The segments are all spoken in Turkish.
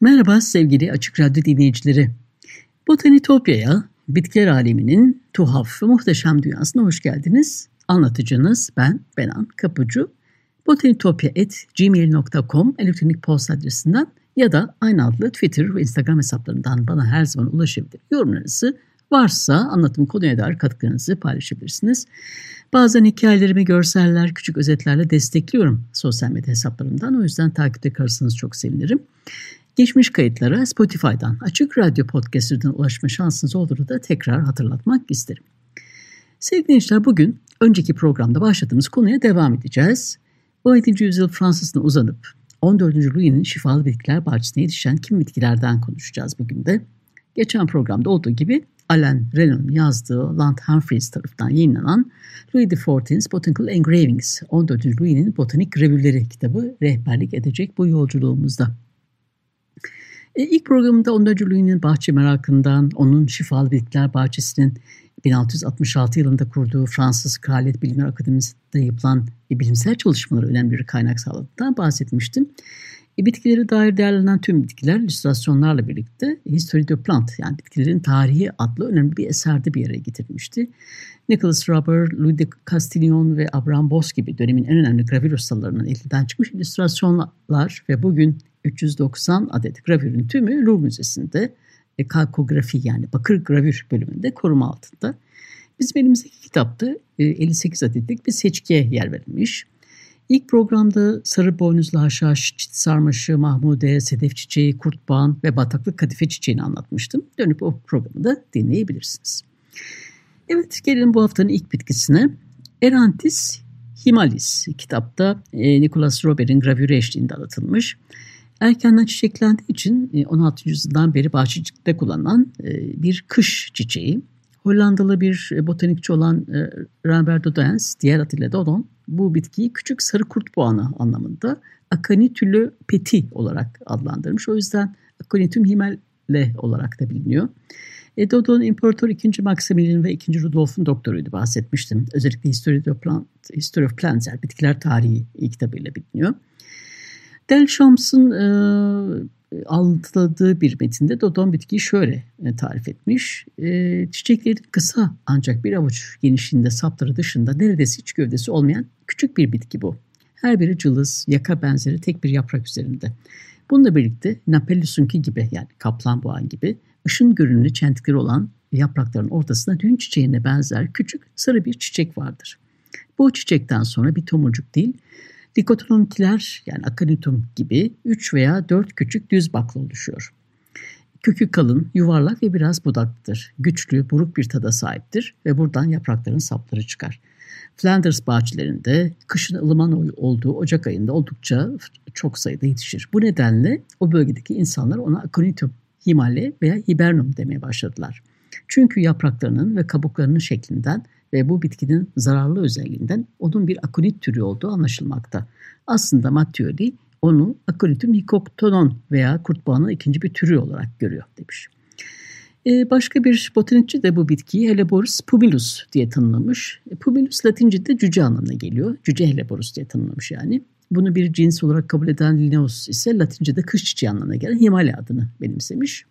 Merhaba sevgili Açık Radyo dinleyicileri. Botanitopya'ya, bitkiler aleminin tuhaf ve muhteşem dünyasına hoş geldiniz. Anlatıcınız ben Benan Kapucu. botanitopya.gmail.com elektronik posta adresinden ya da aynı adlı Twitter ve Instagram hesaplarından bana her zaman ulaşabilir. Yorumlarınızı varsa anlatım konuya dair katkılarınızı paylaşabilirsiniz. Bazen hikayelerimi görseller, küçük özetlerle destekliyorum sosyal medya hesaplarımdan. O yüzden takipte kalırsanız çok sevinirim. Geçmiş kayıtlara Spotify'dan, Açık Radyo Podcast'ından ulaşma şansınız olduğunu da tekrar hatırlatmak isterim. Sevgili gençler bugün önceki programda başladığımız konuya devam edeceğiz. 17. yüzyıl Fransız'ına uzanıp 14. Louis'nin şifalı bitkiler bahçesine yetişen kim bitkilerden konuşacağız bugün de. Geçen programda olduğu gibi Alain Renault'un yazdığı Land Humphreys tarafından yayınlanan Louis XIV's Botanical Engravings, 14. Louis'nin Botanik Revüleri kitabı rehberlik edecek bu yolculuğumuzda. E, ilk programında Louis'nin bahçe merakından, onun şifalı bitkiler bahçesinin 1666 yılında kurduğu Fransız Kraliyet Bilimler Akademisi'nde yapılan bilimsel çalışmaları önemli bir kaynak sağladığından bahsetmiştim. E, bitkileri dair değerlenen tüm bitkiler illüstrasyonlarla birlikte History de Plant yani bitkilerin tarihi adlı önemli bir eserde bir yere getirilmişti. Nicholas Rubber, Louis de Castillon ve Abraham Bos gibi dönemin en önemli gravür ustalarının elinden çıkmış illüstrasyonlar ve bugün 390 adet gravürün tümü Louvre Müzesi'nde e, kalkografi yani bakır gravür bölümünde koruma altında. Bizim elimizdeki kitapta e, 58 adetlik bir seçkiye yer verilmiş. İlk programda sarı boynuzlu haşhaş, çit sarmaşı, mahmude, sedef çiçeği, kurtbağan ve bataklık kadife çiçeğini anlatmıştım. Dönüp o programı da dinleyebilirsiniz. Evet gelin bu haftanın ilk bitkisine. Erantis himalis kitapta e, Nicholas Robert'in gravürü eşliğinde anlatılmış. Erkenden çiçeklendiği için 16. E, yüzyıldan beri bahçecilikte kullanılan e, bir kış çiçeği. Hollandalı bir e, botanikçi olan Robert Dodens, diğer adıyla Dodon, bu bitkiyi küçük sarı kurt boğanı anlamında Acanitülü peti olarak adlandırmış. O yüzden Aconitum himelle olarak da biliniyor. E, Dodon İmparator 2. Maximilian ve 2. Rudolf'un doktoruydu bahsetmiştim. Özellikle History of, Plant, History of Plants yani bitkiler tarihi kitabıyla biliniyor. Del Shams'ın e, algıladığı bir metinde Dodon bitkiyi şöyle e, tarif etmiş. E, çiçekleri kısa ancak bir avuç genişliğinde sapları dışında neredeyse hiç gövdesi olmayan küçük bir bitki bu. Her biri cılız, yaka benzeri tek bir yaprak üzerinde. Bununla birlikte Napellus'unki gibi yani kaplan boğan gibi ışın görünümlü çentikleri olan yaprakların ortasında düğün çiçeğine benzer küçük sarı bir çiçek vardır. Bu çiçekten sonra bir tomurcuk değil, Dikotonontiler yani akanitum gibi 3 veya 4 küçük düz bakla oluşuyor. Kökü kalın, yuvarlak ve biraz budaklıdır. Güçlü, buruk bir tada sahiptir ve buradan yaprakların sapları çıkar. Flanders bahçelerinde kışın ılıman olduğu Ocak ayında oldukça çok sayıda yetişir. Bu nedenle o bölgedeki insanlar ona Aconitum himale veya hibernum demeye başladılar. Çünkü yapraklarının ve kabuklarının şeklinden ve bu bitkinin zararlı özelliğinden onun bir akonit türü olduğu anlaşılmakta. Aslında Mattioli onu Aconitum hikoktonon veya kurtbağının ikinci bir türü olarak görüyor demiş. Ee, başka bir botanikçi de bu bitkiyi Helleborus pumilus diye tanımlamış. E, pumilus Latince'de cüce anlamına geliyor. Cüce Helleborus diye tanımlamış yani. Bunu bir cins olarak kabul eden Linnaeus ise Latince'de kış çiçeği anlamına gelen Himalaya adını benimsemiş.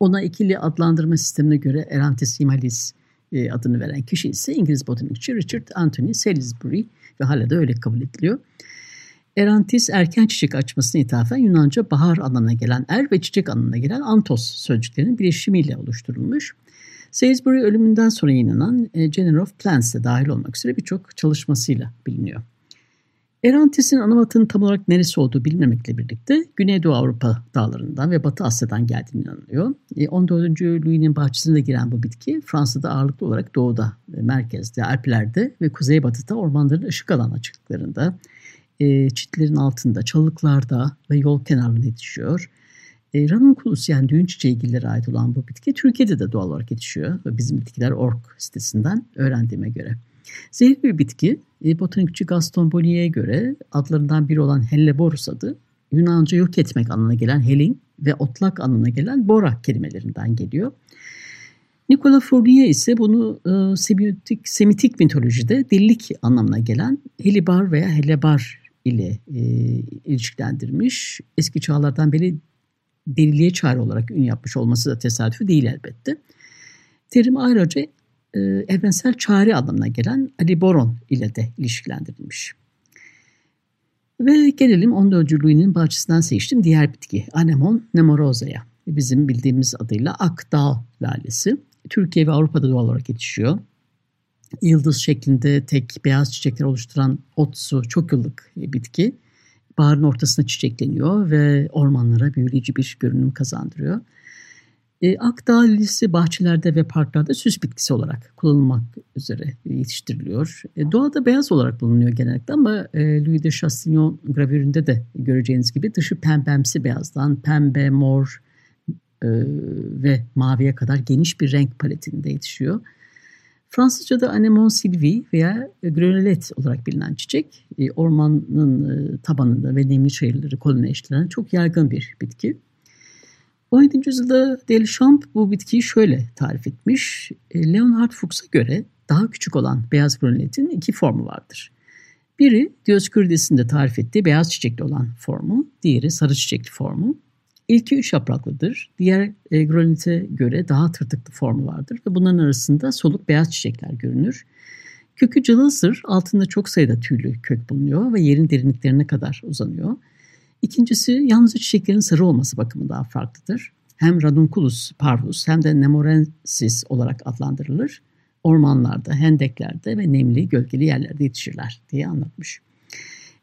Ona ikili adlandırma sistemine göre Erantis himalis e, adını veren kişi ise İngiliz botanikçi Richard Anthony Salisbury ve hala da öyle kabul ediliyor. Erantis erken çiçek açmasına ithafen Yunanca bahar anlamına gelen er ve çiçek anlamına gelen antos sözcüklerinin birleşimiyle oluşturulmuş. Salisbury ölümünden sonra yayınlanan e, Genre of Plants dahil olmak üzere birçok çalışmasıyla biliniyor. Erantis'in ana tam olarak neresi olduğu bilinmemekle birlikte Güneydoğu Avrupa dağlarından ve Batı Asya'dan geldiğini inanılıyor. 14. E, Louis'nin bahçesinde giren bu bitki Fransa'da ağırlıklı olarak doğuda, merkezde, Alplerde ve kuzeybatıda ormanların ışık alan açıklıklarında, e, çitlerin altında, çalılıklarda ve yol kenarlarında yetişiyor. E, Ranunculus yani düğün çiçeği ait olan bu bitki Türkiye'de de doğal olarak yetişiyor. Bizim bitkiler org sitesinden öğrendiğime göre. Zehirli bir bitki. E, botanikçi Gaston Bonier'e göre adlarından biri olan Helleborus adı Yunanca yok etmek anlamına gelen helin ve otlak anlamına gelen bora kelimelerinden geliyor. Nicola Fournier ise bunu e, semiotik, semitik mitolojide dillik anlamına gelen helibar veya hellebar ile e, ilişkilendirmiş. Eski çağlardan beri deliliğe çare olarak ün yapmış olması da tesadüfi değil elbette. Terim ayrıca e, evrensel çare anlamına gelen aliboron ile de ilişkilendirilmiş. Ve gelelim 14. Louis'nin bahçesinden seçtim diğer bitki Anemon nemorosa'ya. Bizim bildiğimiz adıyla akdağ lalesi. Türkiye ve Avrupa'da doğal olarak yetişiyor. Yıldız şeklinde tek beyaz çiçekler oluşturan otsu çok yıllık bitki. Baharın ortasında çiçekleniyor ve ormanlara büyüleyici bir görünüm kazandırıyor. E, Akdağ lilisi bahçelerde ve parklarda süs bitkisi olarak kullanılmak üzere yetiştiriliyor. E, doğada beyaz olarak bulunuyor genellikle ama e, Louis de Chastillon gravüründe de göreceğiniz gibi dışı pembemsi beyazdan pembe, mor e, ve maviye kadar geniş bir renk paletinde yetişiyor. Fransızca'da anemon sylvie veya grönelet olarak bilinen çiçek, e, ormanın e, tabanında ve nemli çayırları kolonileştiren çok yaygın bir bitki. 17. yüzyılda Delichamp bu bitkiyi şöyle tarif etmiş. E, Leonhard Fuchs'a göre daha küçük olan beyaz bruneletin iki formu vardır. Biri Dioscurdes'in tarif ettiği beyaz çiçekli olan formu, diğeri sarı çiçekli formu. İlki üç yapraklıdır. Diğer e, granite göre daha tırtıklı formu vardır ve bunların arasında soluk beyaz çiçekler görünür. Kökü cılızdır, altında çok sayıda tüylü kök bulunuyor ve yerin derinliklerine kadar uzanıyor. İkincisi yalnızca çiçeklerin sarı olması bakımından farklıdır. Hem Radunculus parvus hem de Nemorensis olarak adlandırılır. Ormanlarda, hendeklerde ve nemli, gölgeli yerlerde yetişirler diye anlatmış.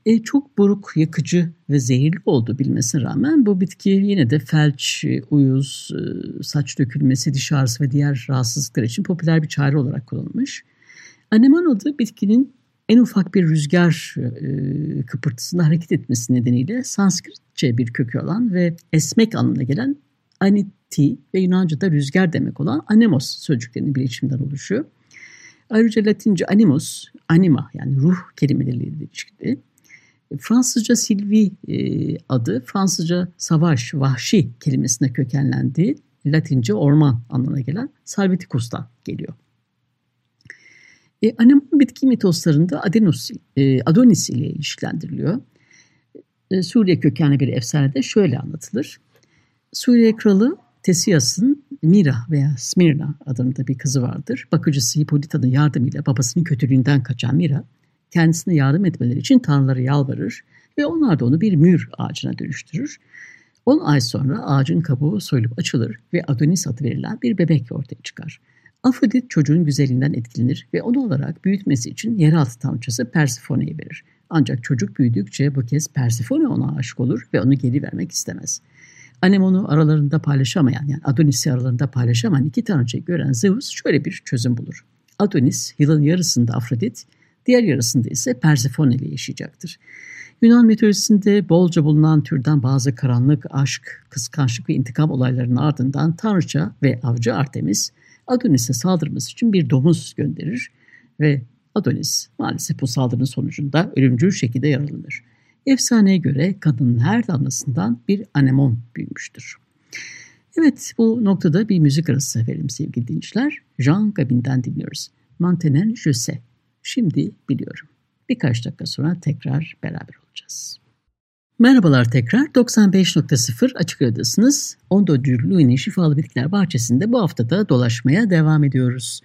E, çok buruk, yakıcı ve zehirli olduğu bilmesine rağmen bu bitki yine de felç, uyuz, e, saç dökülmesi, diş ağrısı ve diğer rahatsızlıklar için popüler bir çare olarak kullanılmış. Aneman adı bitkinin en ufak bir rüzgar e, kıpırtısında hareket etmesi nedeniyle Sanskritçe bir kökü olan ve esmek anlamına gelen aniti ve Yunanca'da rüzgar demek olan anemos sözcüklerinin birleşiminden oluşuyor. Ayrıca Latince animus, anima yani ruh kelimeleriyle ilişkili. Fransızca Sylvie e, adı Fransızca savaş, vahşi kelimesine kökenlendiği Latince orman anlamına gelen Salviticus'tan geliyor. E, Anemon bitki mitoslarında Adenus, e, Adonis ile ilişkilendiriliyor. E, Suriye kökenli bir efsanede şöyle anlatılır. Suriye kralı Tesias'ın Mira veya Smirna adında bir kızı vardır. Bakıcısı Hippolyta'nın yardımıyla babasının kötülüğünden kaçan Mira kendisine yardım etmeleri için tanrılara yalvarır ve onlar da onu bir mür ağacına dönüştürür. 10 ay sonra ağacın kabuğu soyulup açılır ve Adonis adı verilen bir bebek ortaya çıkar. Afrodit çocuğun güzelliğinden etkilenir ve onu olarak büyütmesi için yeraltı tanrıçası Persephone'yi verir. Ancak çocuk büyüdükçe bu kez Persefone ona aşık olur ve onu geri vermek istemez. Anemon'u aralarında paylaşamayan yani Adonis'i aralarında paylaşamayan iki tanrıçayı gören Zeus şöyle bir çözüm bulur. Adonis yılın yarısında Afrodit, diğer yarısında ise Persefone ile yaşayacaktır. Yunan mitolojisinde bolca bulunan türden bazı karanlık, aşk, kıskançlık ve intikam olaylarının ardından tanrıça ve avcı Artemis Adonis'e saldırması için bir domuz gönderir ve Adonis maalesef bu saldırının sonucunda ölümcül şekilde yaralanır. Efsaneye göre kadının her damlasından bir anemon büyümüştür. Evet bu noktada bir müzik arası verelim sevgili dinleyiciler. Jean Gabin'den dinliyoruz. Mantenen sais. Şimdi biliyorum. Birkaç dakika sonra tekrar beraber olacağız. Merhabalar tekrar. 95.0 Açık Radyo'dasınız. 14. Louis'nin Şifalı Bitkiler Bahçesi'nde bu haftada dolaşmaya devam ediyoruz.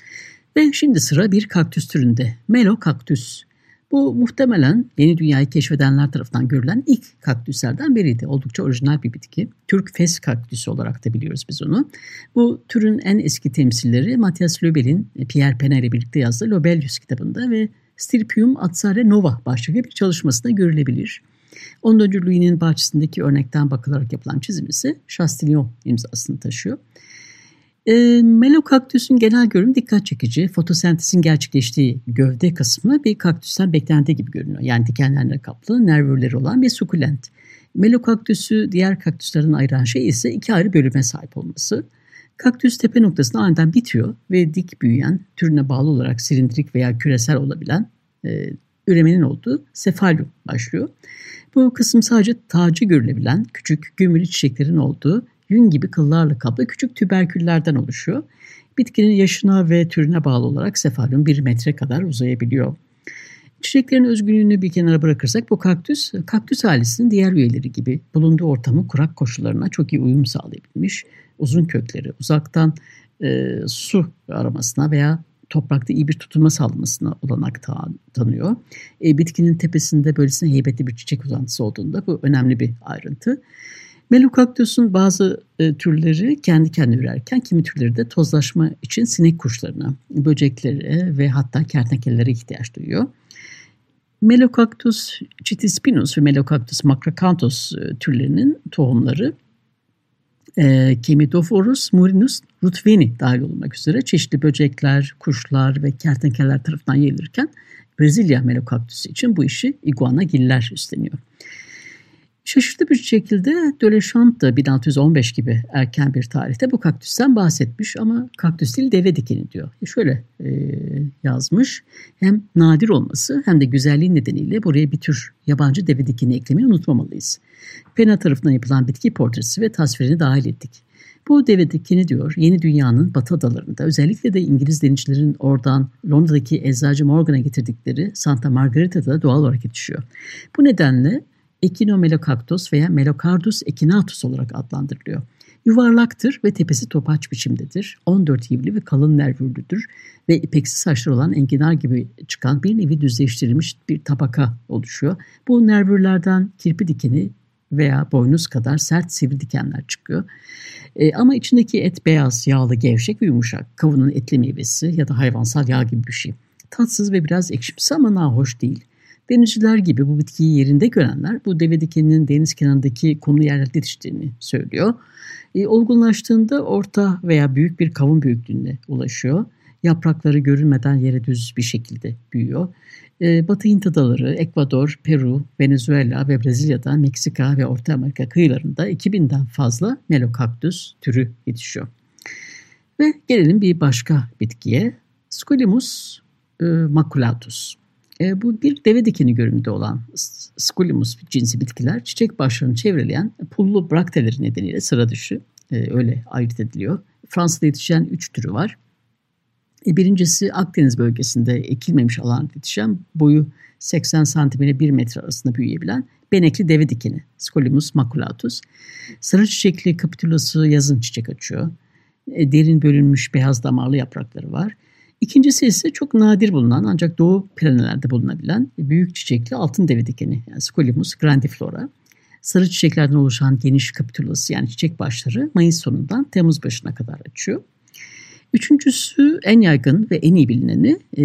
Ve şimdi sıra bir kaktüs türünde. Melo kaktüs. Bu muhtemelen yeni dünyayı keşfedenler tarafından görülen ilk kaktüslerden biriydi. Oldukça orijinal bir bitki. Türk fes kaktüsü olarak da biliyoruz biz onu. Bu türün en eski temsilleri Matthias Löbel'in Pierre Pena ile birlikte yazdığı Lobelius kitabında ve Stirpium atsare nova başlıklı bir çalışmasında görülebilir. 10. Louis'nin bahçesindeki örnekten bakılarak yapılan çizim ise Chastillon imzasını taşıyor. E, Melo kaktüsün genel görünümü dikkat çekici. Fotosentezin gerçekleştiği gövde kısmı bir kaktüsten beklendiği gibi görünüyor. Yani dikenlerle kaplı, nervürleri olan bir sukulent. Melo kaktüsü diğer kaktüslerden ayıran şey ise iki ayrı bölüme sahip olması. Kaktüs tepe noktasında aniden bitiyor ve dik büyüyen, türüne bağlı olarak silindirik veya küresel olabilen e, üremenin olduğu sefalyum başlıyor. Bu kısım sadece tacı görülebilen küçük gümülü çiçeklerin olduğu yün gibi kıllarla kaplı küçük tüberküllerden oluşuyor. Bitkinin yaşına ve türüne bağlı olarak sefalyum bir metre kadar uzayabiliyor. Çiçeklerin özgünlüğünü bir kenara bırakırsak bu kaktüs, kaktüs ailesinin diğer üyeleri gibi bulunduğu ortamın kurak koşullarına çok iyi uyum sağlayabilmiş. Uzun kökleri uzaktan e, su aramasına veya toprakta iyi bir tutunma sağlamasına olanak ta tanıyor. E, bitkinin tepesinde böylesine heybetli bir çiçek uzantısı olduğunda bu önemli bir ayrıntı. Melokaktüsün bazı e, türleri kendi kendine ürerken kimi türleri de tozlaşma için sinek kuşlarına, böceklere ve hatta kertenkelelere ihtiyaç duyuyor. Melocactus chitispinus ve Melocactus macrocanthus e, türlerinin tohumları e, Chemitophorus murinus rutveni dahil olmak üzere çeşitli böcekler, kuşlar ve kertenkeleler tarafından yayılırken Brezilya Melocactus için bu işi iguana giller üstleniyor. Şaşırtıcı bir şekilde Döleşant da 1615 gibi erken bir tarihte bu kaktüsten bahsetmiş ama kaktüs değil deve dikeni diyor. E şöyle e, yazmış hem nadir olması hem de güzelliği nedeniyle buraya bir tür yabancı deve dikeni eklemeyi unutmamalıyız. Pena tarafından yapılan bitki portresi ve tasvirini dahil ettik. Bu deve dikeni diyor yeni dünyanın batı adalarında özellikle de İngiliz denizcilerin oradan Londra'daki eczacı Morgan'a getirdikleri Santa Margarita'da doğal olarak yetişiyor. Bu nedenle Echinomelocactus veya Melocardus echinatus olarak adlandırılıyor. Yuvarlaktır ve tepesi topaç biçimdedir. 14 yivli ve kalın nervürlüdür ve ipeksi saçlar olan enginar gibi çıkan bir nevi düzleştirilmiş bir tabaka oluşuyor. Bu nervürlerden kirpi dikeni veya boynuz kadar sert sivri dikenler çıkıyor. E, ama içindeki et beyaz, yağlı, gevşek ve yumuşak. Kavunun etli meyvesi ya da hayvansal yağ gibi bir şey. Tatsız ve biraz ekşimsi ama nahoş değil. Denizciler gibi bu bitkiyi yerinde görenler bu deve dikeninin deniz kenarındaki kumlu yerlerde yetiştiğini söylüyor. E, olgunlaştığında orta veya büyük bir kavun büyüklüğüne ulaşıyor. Yaprakları görünmeden yere düz bir şekilde büyüyor. E, Batı Hint adaları, Ekvador, Peru, Venezuela ve Brezilya'da Meksika ve Orta Amerika kıyılarında 2000'den fazla melokaktüs türü yetişiyor. Ve gelelim bir başka bitkiye. Sculimus e, maculatus. E, bu bir deve dikeni görünümde olan Sculimus cinsi bitkiler çiçek başlarını çevreleyen pullu brakteleri nedeniyle sıra dışı e, öyle ayırt ediliyor. Fransa'da yetişen üç türü var. E, birincisi Akdeniz bölgesinde ekilmemiş alan yetişen boyu 80 cm ile 1 metre arasında büyüyebilen benekli deve dikeni Sculimus maculatus. Sarı çiçekli kapitülası yazın çiçek açıyor. E, derin bölünmüş beyaz damarlı yaprakları var. İkincisi ise çok nadir bulunan ancak doğu Pireneler'de bulunabilen büyük çiçekli altın deve dikeni yani Scolymus grandiflora. Sarı çiçeklerden oluşan geniş kapitülası yani çiçek başları Mayıs sonundan Temmuz başına kadar açıyor. Üçüncüsü en yaygın ve en iyi bilineni e,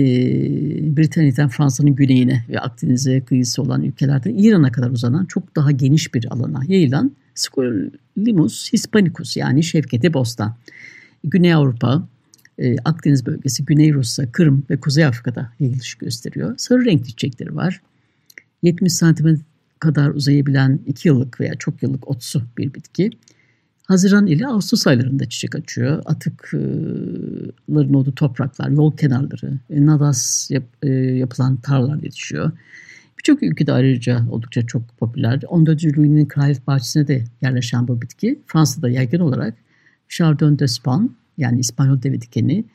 Britanya'dan Fransa'nın güneyine ve Akdeniz'e kıyısı olan ülkelerden İran'a kadar uzanan çok daha geniş bir alana yayılan Scolymus hispanicus yani Şevketi Bostan. Güney Avrupa, e, Akdeniz bölgesi, Güney Rusya, Kırım ve Kuzey Afrika'da yayılış gösteriyor. Sarı renkli çiçekleri var. 70 santim kadar uzayabilen 2 yıllık veya çok yıllık otsu bir bitki. Haziran ile Ağustos aylarında çiçek açıyor. Atıkların olduğu topraklar, yol kenarları, e, nadas yap, e, yapılan tarlalar yetişiyor. Birçok ülkede ayrıca oldukça çok popüler. 14. Louis'nin kraliyet bahçesine de yerleşen bu bitki Fransa'da yaygın olarak Chardon de Span yani İspanyol deve dikeni,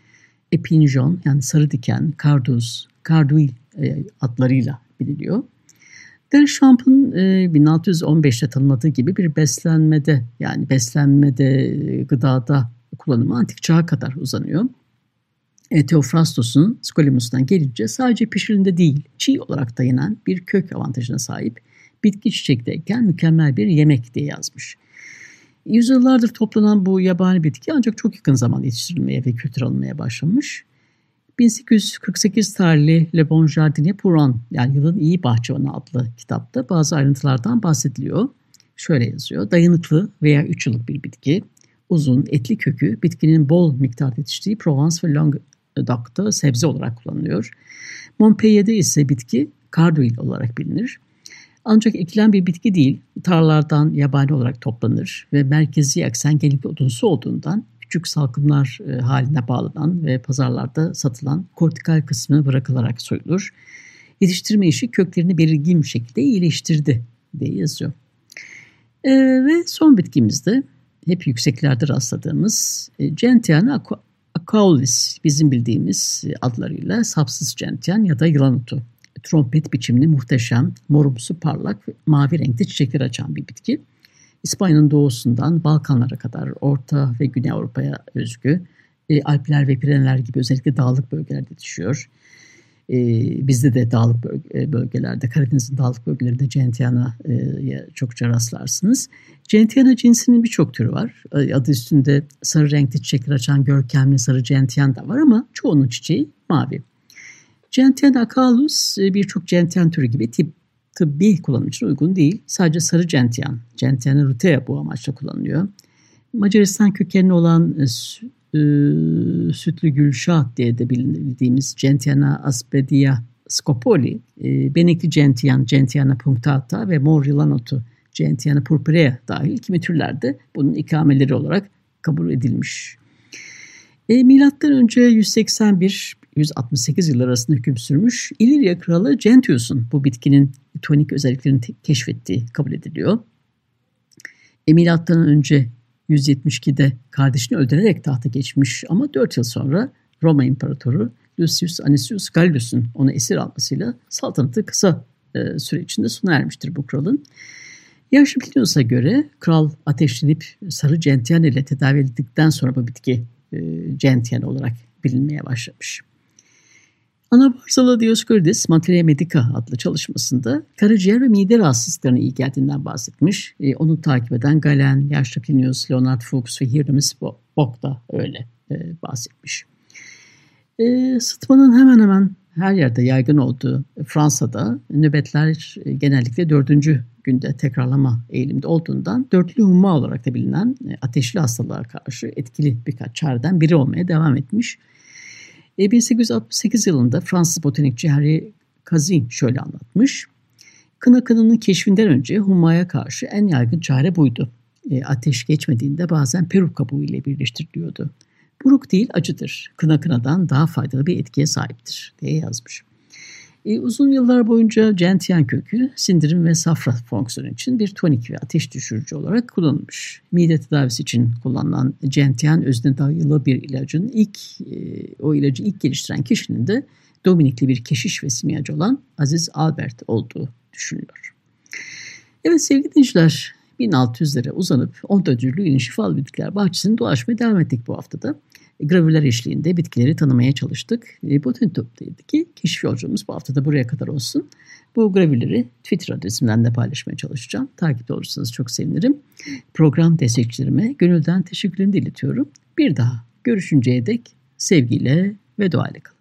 epinjon yani sarı diken, karduz, karduil e, adlarıyla biliniyor. Delchamp'ın e, 1615'te tanımladığı gibi bir beslenmede yani beslenmede, gıdada kullanımı antik çağa kadar uzanıyor. E, Theophrastos'un Scolymus'tan gelince sadece pişirilinde değil, çiğ olarak da yenen bir kök avantajına sahip bitki çiçekteyken mükemmel bir yemek diye yazmış. Yüzyıllardır toplanan bu yabani bitki ancak çok yakın zaman yetiştirilmeye ve kültür alınmaya başlamış. 1848 tarihli Le Bon Jardinier pour un yani yılın iyi bahçıvanı adlı kitapta bazı ayrıntılardan bahsediliyor. Şöyle yazıyor. Dayanıklı veya 3 yıllık bir bitki. Uzun, etli kökü bitkinin bol miktarda yetiştiği Provence ve Languedoc'ta sebze olarak kullanılıyor. Montpellier'de ise bitki karduil olarak bilinir. Ancak ekilen bir bitki değil, tarlalardan yabani olarak toplanır ve merkezi aksen genellikle odunsu olduğundan küçük salkımlar e, haline bağlanan ve pazarlarda satılan kortikal kısmı bırakılarak soyulur. Yetiştirme işi köklerini belirgin bir şekilde iyileştirdi diye yazıyor. E, ve son bitkimizde hep yükseklerde rastladığımız e, Gentiana acaulis bizim bildiğimiz e, adlarıyla sapsız gentian ya da yılan otu. Trompet biçimli muhteşem, morumsu parlak mavi renkli çiçekler açan bir bitki. İspanya'nın doğusundan Balkanlara kadar Orta ve Güney Avrupa'ya özgü. E, Alpler ve Pireneler gibi özellikle dağlık bölgelerde yetişiyor. E, bizde de dağlık e, bölgelerde, Karadeniz'in dağlık bölgelerinde Gentiana'ya e, çokça rastlarsınız. Gentiana cinsinin birçok türü var. E, adı üstünde sarı renkli çiçekler açan görkemli sarı gentian da var ama çoğunun çiçeği mavi. Gentiana acalus e, birçok gentian türü gibi tip tıbbi kullanım için uygun değil. Sadece sarı gentian, gentiana rutea bu amaçla kullanılıyor. Macaristan kökenli olan e, e, sütlü gülşah diye de bildiğimiz Gentiana aspedia scopoli, e, benekli gentian, Gentiana punctata ve mor yılan otu Gentiana purpurea dahil kimi türlerde bunun ikameleri olarak kabul edilmiş. E, milattan önce 181 168 yıl arasında hüküm sürmüş İlirya kralı Gentius'un bu bitkinin tonik özelliklerini keşfettiği kabul ediliyor. E, önce 172'de kardeşini öldürerek tahta geçmiş ama 4 yıl sonra Roma İmparatoru Lucius Anicius Gallius'un onu esir almasıyla saltanatı kısa e, süre içinde sona ermiştir bu kralın. Yaşlı Plinius'a göre kral ateşlenip sarı gentian ile tedavi edildikten sonra bu bitki e, gentian olarak bilinmeye başlamış. Anabarzalı Dioscorides Materia Medica adlı çalışmasında karaciğer ve mide rahatsızlıklarına iyi geldiğinden bahsetmiş. E, onu takip eden Galen, Yaşlı Plinius, Leonard Fuchs ve Hieronymus Bock da öyle e, bahsetmiş. E, sıtmanın hemen hemen her yerde yaygın olduğu Fransa'da nöbetler e, genellikle dördüncü günde tekrarlama eğilimde olduğundan dörtlü humma olarak da bilinen e, ateşli hastalığa karşı etkili birkaç çareden biri olmaya devam etmiş. 1868 yılında Fransız botanikçi Henri Cazin şöyle anlatmış. Kına kınının keşfinden önce hummaya karşı en yaygın çare buydu. E, ateş geçmediğinde bazen peruk kabuğu ile birleştiriliyordu. Buruk değil acıdır. Kına kınadan daha faydalı bir etkiye sahiptir diye yazmış. E, uzun yıllar boyunca gentian kökü sindirim ve safra fonksiyonu için bir tonik ve ateş düşürücü olarak kullanılmış. Mide tedavisi için kullanılan gentian özüne dayalı bir ilacın ilk e, o ilacı ilk geliştiren kişinin de Dominikli bir keşiş ve simyacı olan Aziz Albert olduğu düşünülüyor. Evet sevgili dinleyiciler 1600'lere uzanıp 14. Louis'in şifalı bitkiler bahçesini dolaşmaya devam ettik bu haftada gravürler eşliğinde bitkileri tanımaya çalıştık. E, Botanitop'taki keşif yolculuğumuz bu hafta da buraya kadar olsun. Bu gravürleri Twitter adresimden de paylaşmaya çalışacağım. Takipte olursanız çok sevinirim. Program destekçilerime gönülden teşekkürlerimi iletiyorum. Bir daha görüşünceye dek sevgiyle ve duayla kalın.